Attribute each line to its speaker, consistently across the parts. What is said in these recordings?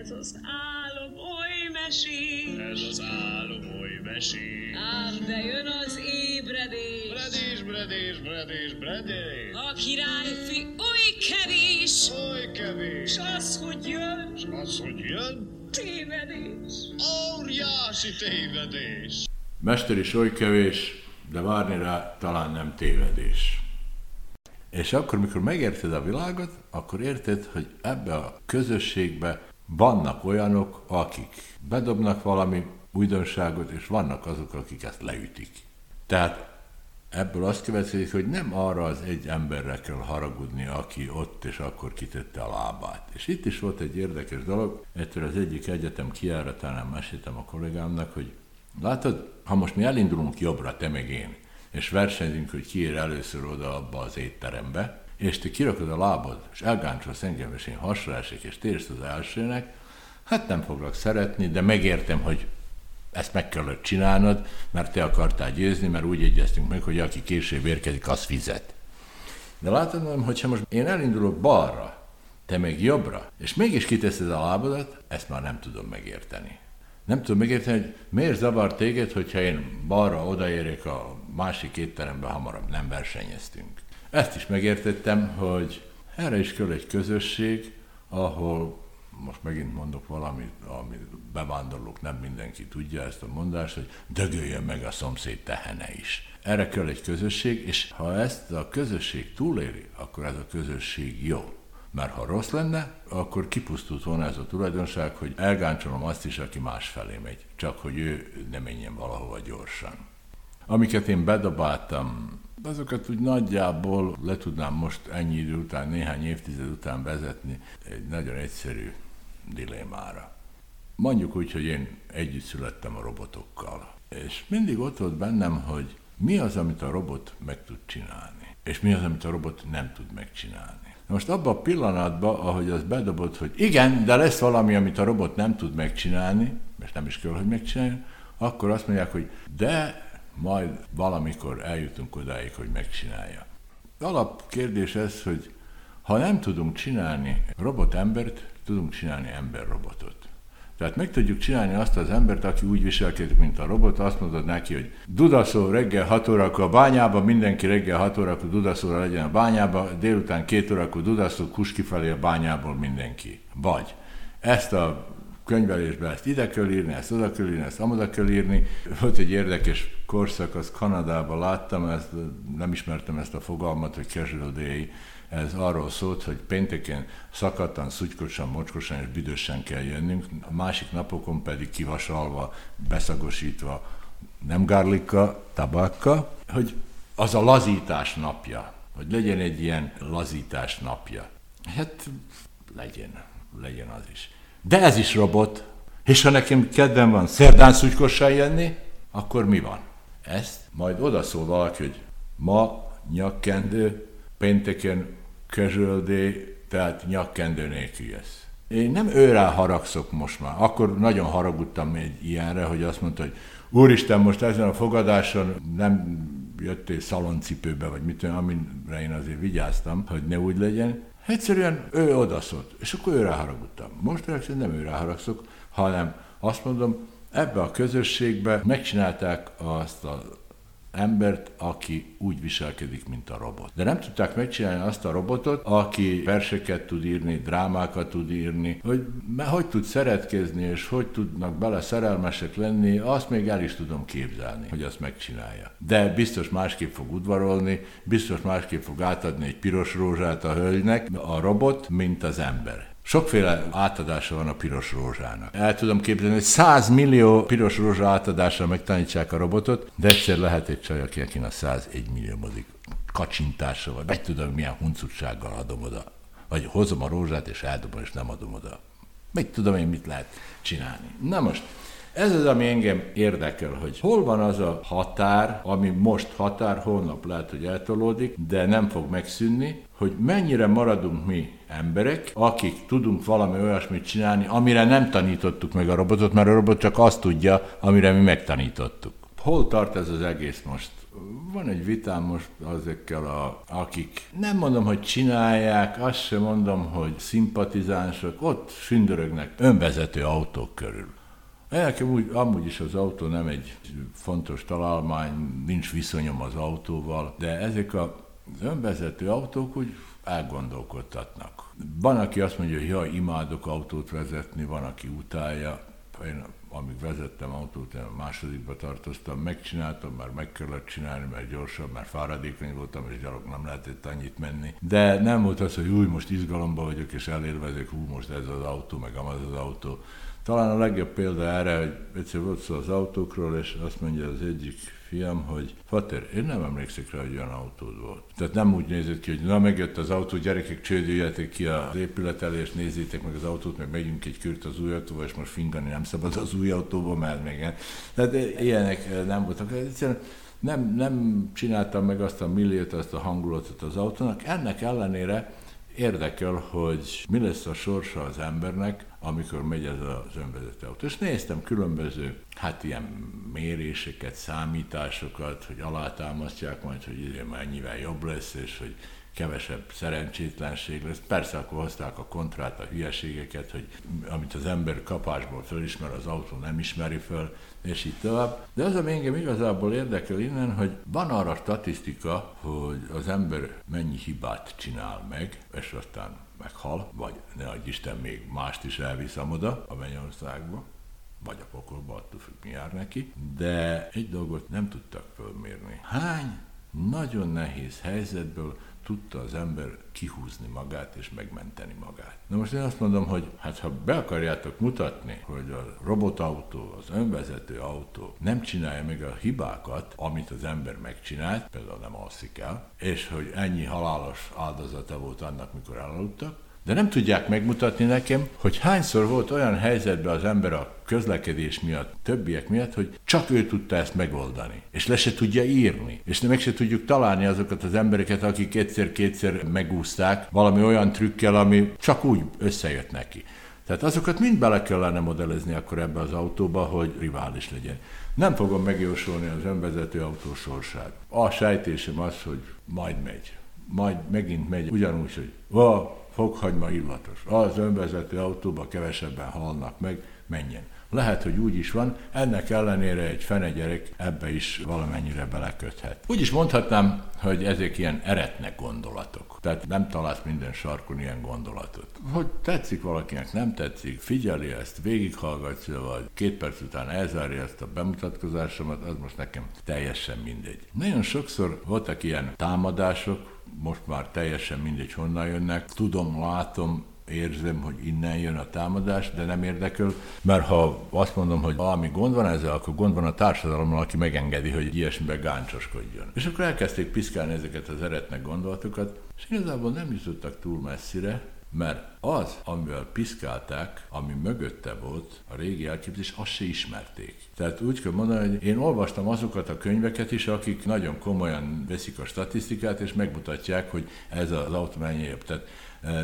Speaker 1: Ez az álom oly mesés.
Speaker 2: Ez az álom oly mesés.
Speaker 1: Ám de jön az ébredés.
Speaker 2: Bredés, bredés, bredés, bredés.
Speaker 1: A királyfi oly kevés.
Speaker 2: Oly kevés.
Speaker 1: S az, hogy jön,
Speaker 2: S az, hogy jön,
Speaker 1: tévedés.
Speaker 2: óriási tévedés.
Speaker 3: Mester is oly kevés, de várni rá talán nem tévedés. És akkor, mikor megérted a világot, akkor érted, hogy ebbe a közösségbe vannak olyanok, akik bedobnak valami újdonságot, és vannak azok, akik ezt leütik. Tehát ebből azt következik, hogy nem arra az egy emberre kell haragudni, aki ott és akkor kitette a lábát. És itt is volt egy érdekes dolog, ettől az egyik egyetem kiáratánál meséltem a kollégámnak, hogy látod, ha most mi elindulunk jobbra, te meg én, és versenyzünk, hogy ki ér először oda abba az étterembe, és te kirakod a lábad, és elgáncsolsz engem, és én hasra esik, és térsz az elsőnek, hát nem foglak szeretni, de megértem, hogy ezt meg kellett csinálnod, mert te akartál győzni, mert úgy egyeztünk meg, hogy aki később érkezik, az fizet. De látod, hogyha most én elindulok balra, te meg jobbra, és mégis kiteszed a lábadat, ezt már nem tudom megérteni. Nem tudom megérteni, hogy miért zavar téged, hogyha én balra odaérek a másik étterembe hamarabb, nem versenyeztünk. Ezt is megértettem, hogy erre is kell egy közösség, ahol most megint mondok valamit, ami bevándorlók nem mindenki tudja ezt a mondást, hogy dögöljön meg a szomszéd tehene is. Erre kell egy közösség, és ha ezt a közösség túléli, akkor ez a közösség jó. Mert ha rossz lenne, akkor kipusztult volna ez a tulajdonság, hogy elgáncsolom azt is, aki más felé megy, csak hogy ő ne menjen valahova gyorsan. Amiket én bedobáltam, azokat úgy nagyjából le tudnám most ennyi idő után, néhány évtized után vezetni egy nagyon egyszerű dilémára. Mondjuk úgy, hogy én együtt születtem a robotokkal, és mindig ott volt bennem, hogy mi az, amit a robot meg tud csinálni, és mi az, amit a robot nem tud megcsinálni. Most abban a pillanatban, ahogy az bedobott, hogy igen, de lesz valami, amit a robot nem tud megcsinálni, és nem is kell, hogy megcsináljon, akkor azt mondják, hogy de majd valamikor eljutunk odáig, hogy megcsinálja. Alapkérdés ez, hogy ha nem tudunk csinálni robot-embert, tudunk csinálni ember-robotot. Tehát meg tudjuk csinálni azt az embert, aki úgy viselkedik, mint a robot, azt mondod neki, hogy dudaszó reggel 6 órakor a bányába, mindenki reggel 6 órakor dudaszóra legyen a bányába, délután 2 órakor dudaszó, kus kifelé a bányából mindenki. Vagy ezt a könyvelésben ezt ide kell írni, ezt oda kell írni, ezt amoda kell írni. Volt egy érdekes korszak, azt Kanadában láttam, ezt, nem ismertem ezt a fogalmat, hogy casual day, ez arról szólt, hogy pénteken szakadtan, szutykosan, mocskosan és büdösen kell jönnünk, a másik napokon pedig kivasalva, beszagosítva, nem gárlika, tabakka, hogy az a lazítás napja, hogy legyen egy ilyen lazítás napja. Hát legyen, legyen az is. De ez is robot. És ha nekem kedvem van szerdán szutykosan jönni, akkor mi van? Ezt majd odaszól valaki, hogy ma nyakkendő, pénteken day, tehát nyakkendő nélkül jössz. Én nem őrá haragszok most már. Akkor nagyon haragudtam egy ilyenre, hogy azt mondta, hogy úristen, most ezen a fogadáson nem jöttél szaloncipőbe, vagy mit amire én azért vigyáztam, hogy ne úgy legyen. Egyszerűen ő odaszólt, és akkor őre haragudtam. Most nem őre haragszok, hanem azt mondom, ebbe a közösségbe megcsinálták azt a embert, aki úgy viselkedik, mint a robot. De nem tudták megcsinálni azt a robotot, aki verseket tud írni, drámákat tud írni, hogy hogy tud szeretkezni, és hogy tudnak bele szerelmesek lenni, azt még el is tudom képzelni, hogy azt megcsinálja. De biztos másképp fog udvarolni, biztos másképp fog átadni egy piros rózsát a hölgynek, a robot, mint az ember. Sokféle átadása van a piros rózsának. El tudom képzelni, hogy 100 millió piros rózsa átadásra megtanítsák a robotot, de egyszer lehet egy csaj, aki a 101 millió mozik kacsintása, vagy meg tudom, milyen huncutsággal adom oda. Vagy hozom a rózsát, és eldobom, és nem adom oda. Meg tudom én, mit lehet csinálni. Na most, ez az, ami engem érdekel, hogy hol van az a határ, ami most határ, holnap lehet, hogy eltolódik, de nem fog megszűnni, hogy mennyire maradunk mi emberek, akik tudunk valami olyasmit csinálni, amire nem tanítottuk meg a robotot, mert a robot csak azt tudja, amire mi megtanítottuk. Hol tart ez az egész most? van egy vitám most azekkel, a, akik nem mondom, hogy csinálják, azt sem mondom, hogy szimpatizánsok, ott sündörögnek önvezető autók körül. Nekem úgy, amúgy is az autó nem egy fontos találmány, nincs viszonyom az autóval, de ezek az önvezető autók úgy elgondolkodtatnak. Van, aki azt mondja, hogy jaj, imádok autót vezetni, van, aki utálja. Én amíg vezettem autót, én a másodikba tartoztam, megcsináltam, már meg kellett csinálni, mert gyorsabb, mert fáradékony voltam, és gyalog nem lehetett annyit menni. De nem volt az, hogy új, most izgalomba vagyok, és elérvezek, hú, most ez az autó, meg amaz az autó. Talán a legjobb példa erre, hogy egyszer volt szó az autókról, és azt mondja az egyik fiam, hogy Fater, én nem emlékszek rá, hogy olyan autód volt. Tehát nem úgy nézett ki, hogy na megjött az autó, gyerekek, csődüljetek ki az épület elé, és nézzétek meg az autót, meg megyünk egy kürt az új autóba, és most fingani nem szabad az új autóba, mert még Tehát ilyenek nem voltak. Egyszerűen nem, nem csináltam meg azt a milliót, azt a hangulatot az autónak. Ennek ellenére érdekel, hogy mi lesz a sorsa az embernek, amikor megy ez az önvezető autó. És néztem különböző, hát ilyen méréseket, számításokat, hogy alátámasztják majd, hogy ide mennyivel jobb lesz, és hogy kevesebb szerencsétlenség lesz. Persze akkor hozták a kontrát, a hülyeségeket, hogy amit az ember kapásból fölismer, az autó nem ismeri föl, és így tovább. De az, ami engem igazából érdekel innen, hogy van arra statisztika, hogy az ember mennyi hibát csinál meg, és aztán meghal, vagy ne adj Isten még mást is elviszem oda a mennyországba, vagy a pokolba, attól függ, mi jár neki, de egy dolgot nem tudtak fölmérni. Hány nagyon nehéz helyzetből tudta az ember kihúzni magát és megmenteni magát. Na most én azt mondom, hogy hát ha be akarjátok mutatni, hogy a robotautó, az önvezető autó nem csinálja meg a hibákat, amit az ember megcsinált, például nem alszik el, és hogy ennyi halálos áldozata volt annak, mikor elaludtak, de nem tudják megmutatni nekem, hogy hányszor volt olyan helyzetben az ember a közlekedés miatt, többiek miatt, hogy csak ő tudta ezt megoldani, és le se tudja írni, és meg se tudjuk találni azokat az embereket, akik egyszer-kétszer megúzták valami olyan trükkel, ami csak úgy összejött neki. Tehát azokat mind bele kellene modellezni akkor ebbe az autóba, hogy rivális legyen. Nem fogom megjósolni az önvezető autó sorsát. A sejtésem az, hogy majd megy. Majd megint megy, ugyanúgy, hogy fokhagyma illatos. Az önvezető autóba kevesebben halnak meg, menjen. Lehet, hogy úgy is van, ennek ellenére egy fene gyerek ebbe is valamennyire beleköthet. Úgy is mondhatnám, hogy ezek ilyen eretnek gondolatok. Tehát nem találsz minden sarkon ilyen gondolatot. Hogy tetszik valakinek, nem tetszik, figyeli ezt, végighallgatja, vagy két perc után elzárja ezt a bemutatkozásomat, az most nekem teljesen mindegy. Nagyon sokszor voltak ilyen támadások, most már teljesen mindegy, honnan jönnek. Tudom, látom, érzem, hogy innen jön a támadás, de nem érdekel, mert ha azt mondom, hogy valami gond van ezzel, akkor gond van a társadalommal, aki megengedi, hogy ilyesmibe gáncsoskodjon. És akkor elkezdték piszkálni ezeket az eretnek gondolatokat, és igazából nem jutottak túl messzire, mert az, amivel piszkálták, ami mögötte volt, a régi elképzelés, azt se ismerték. Tehát úgy kell mondani, hogy én olvastam azokat a könyveket is, akik nagyon komolyan veszik a statisztikát, és megmutatják, hogy ez az jobb. Tehát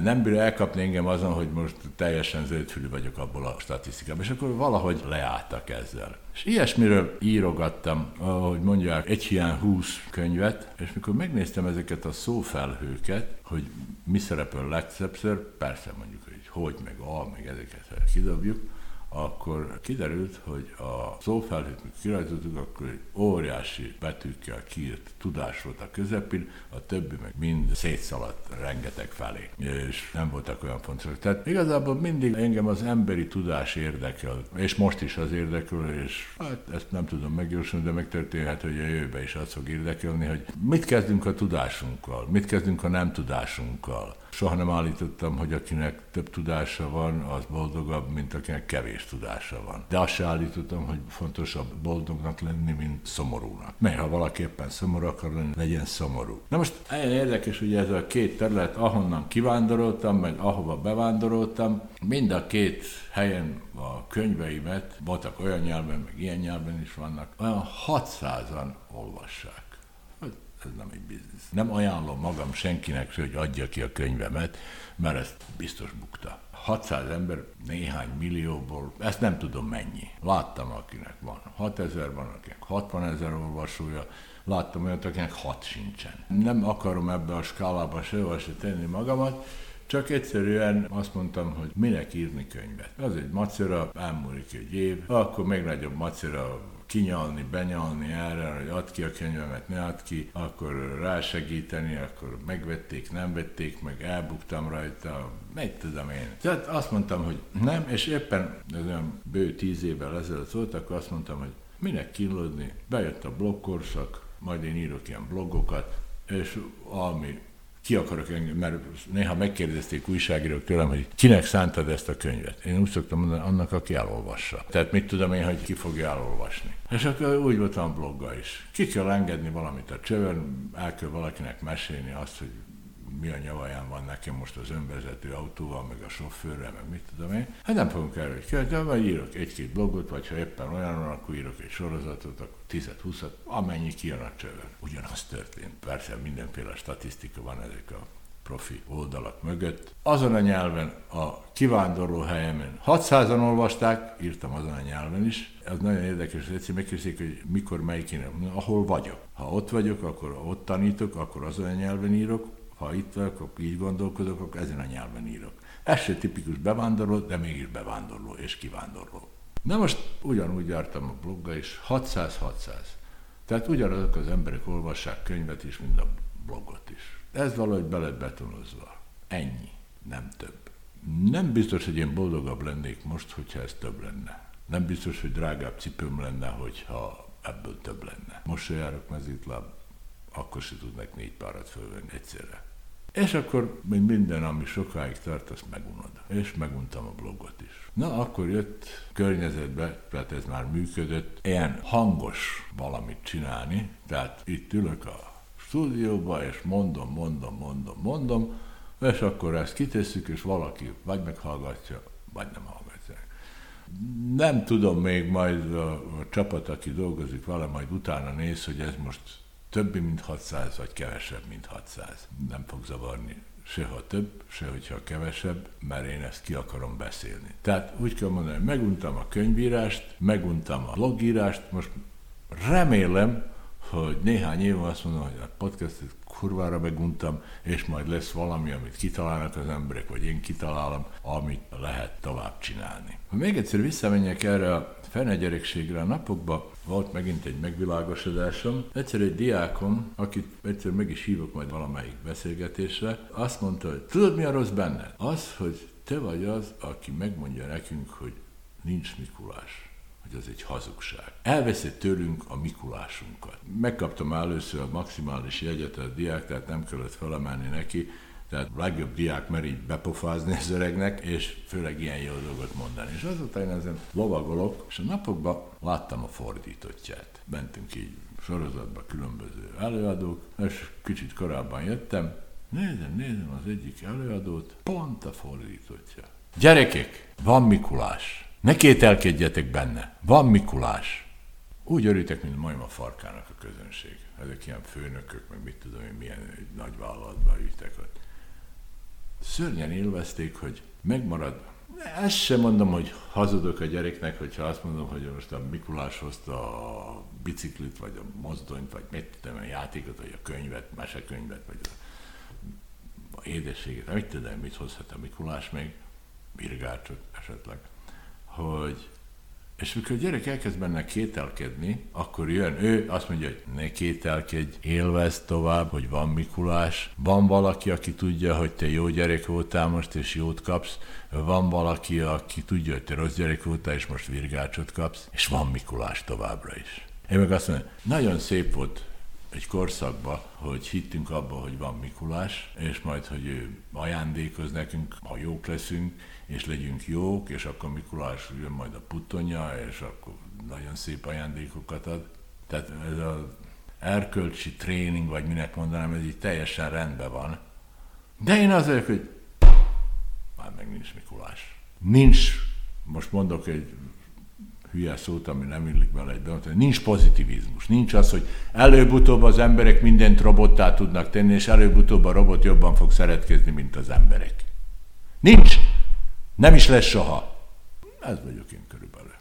Speaker 3: nem bír elkapni engem azon, hogy most teljesen zöldfülű vagyok abból a statisztikában, és akkor valahogy leálltak ezzel. És ilyesmiről írogattam, ahogy mondják, egy hiány húsz könyvet, és mikor megnéztem ezeket a szófelhőket, hogy mi szerepel legszebször, persze mondjuk, hogy hogy, meg a, meg ezeket kidobjuk, akkor kiderült, hogy a szófelhőt, mikor kirajzoltuk, akkor egy óriási betűkkel kiírt tudás volt a közepén, a többi meg mind szétszaladt rengeteg felé, és nem voltak olyan fontosak. Tehát igazából mindig engem az emberi tudás érdekel, és most is az érdekel, és hát ezt nem tudom megjósolni, de megtörténhet, hogy a jövőben is az fog érdekelni, hogy mit kezdünk a tudásunkkal, mit kezdünk a nem tudásunkkal. Soha nem állítottam, hogy akinek több tudása van, az boldogabb, mint akinek kevés tudása van. De azt se állítottam, hogy fontosabb boldognak lenni, mint szomorúnak. Mert ha valaki éppen szomorú akar lenni, legyen szomorú. Na most érdekes, hogy ez a két terület, ahonnan kivándoroltam, meg ahova bevándoroltam, mind a két helyen a könyveimet, voltak olyan nyelven, meg ilyen nyelven is vannak, olyan 600-an olvassák ez nem egy biznisz. Nem ajánlom magam senkinek, hogy adja ki a könyvemet, mert ezt biztos bukta. 600 ember néhány millióból, ezt nem tudom mennyi. Láttam, akinek van 6 ezer, van, akinek 60 ezer olvasója, láttam olyat, akinek 6 sincsen. Nem akarom ebbe a skálába sehova se tenni magamat, csak egyszerűen azt mondtam, hogy minek írni könyvet. Az egy macera, elmúlik egy év, akkor még nagyobb macera kinyalni, benyalni erre, hogy add ki a könyvemet, ne add ki, akkor rásegíteni, akkor megvették, nem vették, meg elbuktam rajta, meg tudom én. Tehát azt mondtam, hogy nem, és éppen ez olyan bő tíz évvel ezelőtt volt, akkor azt mondtam, hogy minek kínlódni, bejött a blogkorszak, majd én írok ilyen blogokat, és ami ki akarok engem, mert néha megkérdezték újságírók tőlem, hogy kinek szántad ezt a könyvet. Én úgy szoktam mondani, annak, aki elolvassa. Tehát mit tudom én, hogy ki fogja elolvasni. És akkor úgy voltam blogga is. Ki kell engedni valamit a csövön, el kell valakinek mesélni azt, hogy mi a nyavaján van nekem most az önvezető autóval, meg a sofőrrel, meg mit tudom én. Hát nem fogunk erről de vagy írok egy-két blogot, vagy ha éppen olyan van, akkor írok egy sorozatot, akkor 10-20, amennyi kijön a csövön. Ugyanaz történt. Persze mindenféle statisztika van ezek a profi oldalak mögött. Azon a nyelven, a kivándorló helyemen 600-an olvasták, írtam azon a nyelven is. Ez nagyon érdekes, hogy egyszer megkérdezik, hogy mikor melyikének, ahol vagyok. Ha ott vagyok, akkor ott tanítok, akkor azon a nyelven írok, ha itt vagyok, akkor így gondolkodok, akkor ezen a nyelven írok. Ez se tipikus bevándorló, de mégis bevándorló és kivándorló. Na most ugyanúgy jártam a blogga is, 600-600. Tehát ugyanazok az emberek olvassák könyvet is, mint a blogot is. Ez valahogy bele betonozva. Ennyi, nem több. Nem biztos, hogy én boldogabb lennék most, hogyha ez több lenne. Nem biztos, hogy drágább cipőm lenne, hogyha ebből több lenne. Most se járok mezítláb, akkor se tudnak négy párat fölvenni egyszerre. És akkor még minden, ami sokáig tart, azt megunod. És meguntam a blogot is. Na, akkor jött környezetbe, tehát ez már működött, ilyen hangos valamit csinálni, tehát itt ülök a stúdióba, és mondom, mondom, mondom, mondom, és akkor ezt kitesszük, és valaki vagy meghallgatja, vagy nem hallgatja. Nem tudom még majd a, a csapat, aki dolgozik vele, majd utána néz, hogy ez most többi, mint 600, vagy kevesebb, mint 600. Nem fog zavarni se ha több, se hogyha kevesebb, mert én ezt ki akarom beszélni. Tehát úgy kell mondani, hogy meguntam a könyvírást, meguntam a blogírást, most remélem, hogy néhány év azt mondom, hogy a podcastet kurvára meguntam, és majd lesz valami, amit kitalálnak az emberek, vagy én kitalálom, amit lehet tovább csinálni. Ha még egyszer visszamenjek erre a fene gyerekségre a napokban, volt megint egy megvilágosodásom. Egyszer egy diákom, akit egyszer meg is hívok majd valamelyik beszélgetésre, azt mondta, hogy tudod mi a rossz benne? Az, hogy te vagy az, aki megmondja nekünk, hogy nincs Mikulás hogy az egy hazugság. Elveszett tőlünk a Mikulásunkat. Megkaptam először a maximális jegyet a diák, tehát nem kellett felemelni neki, tehát a legjobb diák mer így bepofázni az öregnek, és főleg ilyen jó dolgot mondani. És azután én ezen lovagolok, és a napokban láttam a fordítottját. Mentünk így sorozatba különböző előadók, és kicsit korábban jöttem, nézem, nézem az egyik előadót, pont a fordítottja. Gyerekek, van Mikulás. Ne kételkedjetek benne. Van Mikulás. Úgy örültek, mint majom a farkának a közönség. Ezek ilyen főnökök, meg mit tudom én, milyen nagy vállalatban ültek ott. Szörnyen élvezték, hogy megmarad. Ezt sem mondom, hogy hazudok a gyereknek, hogyha azt mondom, hogy most a Mikulás hozta a biciklit, vagy a mozdonyt, vagy mit tudom, a játékot, vagy a könyvet, mesekönyvet, vagy a, a édességet. Mit tudom, mit hozhat a Mikulás még? Birgácsot esetleg hogy és mikor a gyerek elkezd benne kételkedni, akkor jön ő, azt mondja, hogy ne kételkedj, élvezd tovább, hogy van Mikulás, van valaki, aki tudja, hogy te jó gyerek voltál most, és jót kapsz, van valaki, aki tudja, hogy te rossz gyerek voltál, és most virgácsot kapsz, és van Mikulás továbbra is. Én meg azt mondom, nagyon szép volt egy korszakban, hogy hittünk abba, hogy van Mikulás, és majd, hogy ő ajándékoz nekünk, ha jók leszünk, és legyünk jók, és akkor Mikulás jön majd a putonya, és akkor nagyon szép ajándékokat ad. Tehát ez az erkölcsi tréning, vagy minek mondanám, ez így teljesen rendben van. De én az vagyok, hogy már meg nincs Mikulás. Nincs, most mondok egy hülye szót, ami nem illik bele egy nincs pozitivizmus. Nincs az, hogy előbb-utóbb az emberek mindent robottá tudnak tenni, és előbb-utóbb a robot jobban fog szeretkezni, mint az emberek. Nincs! Nem is lesz soha. Ez vagyok én körülbelül.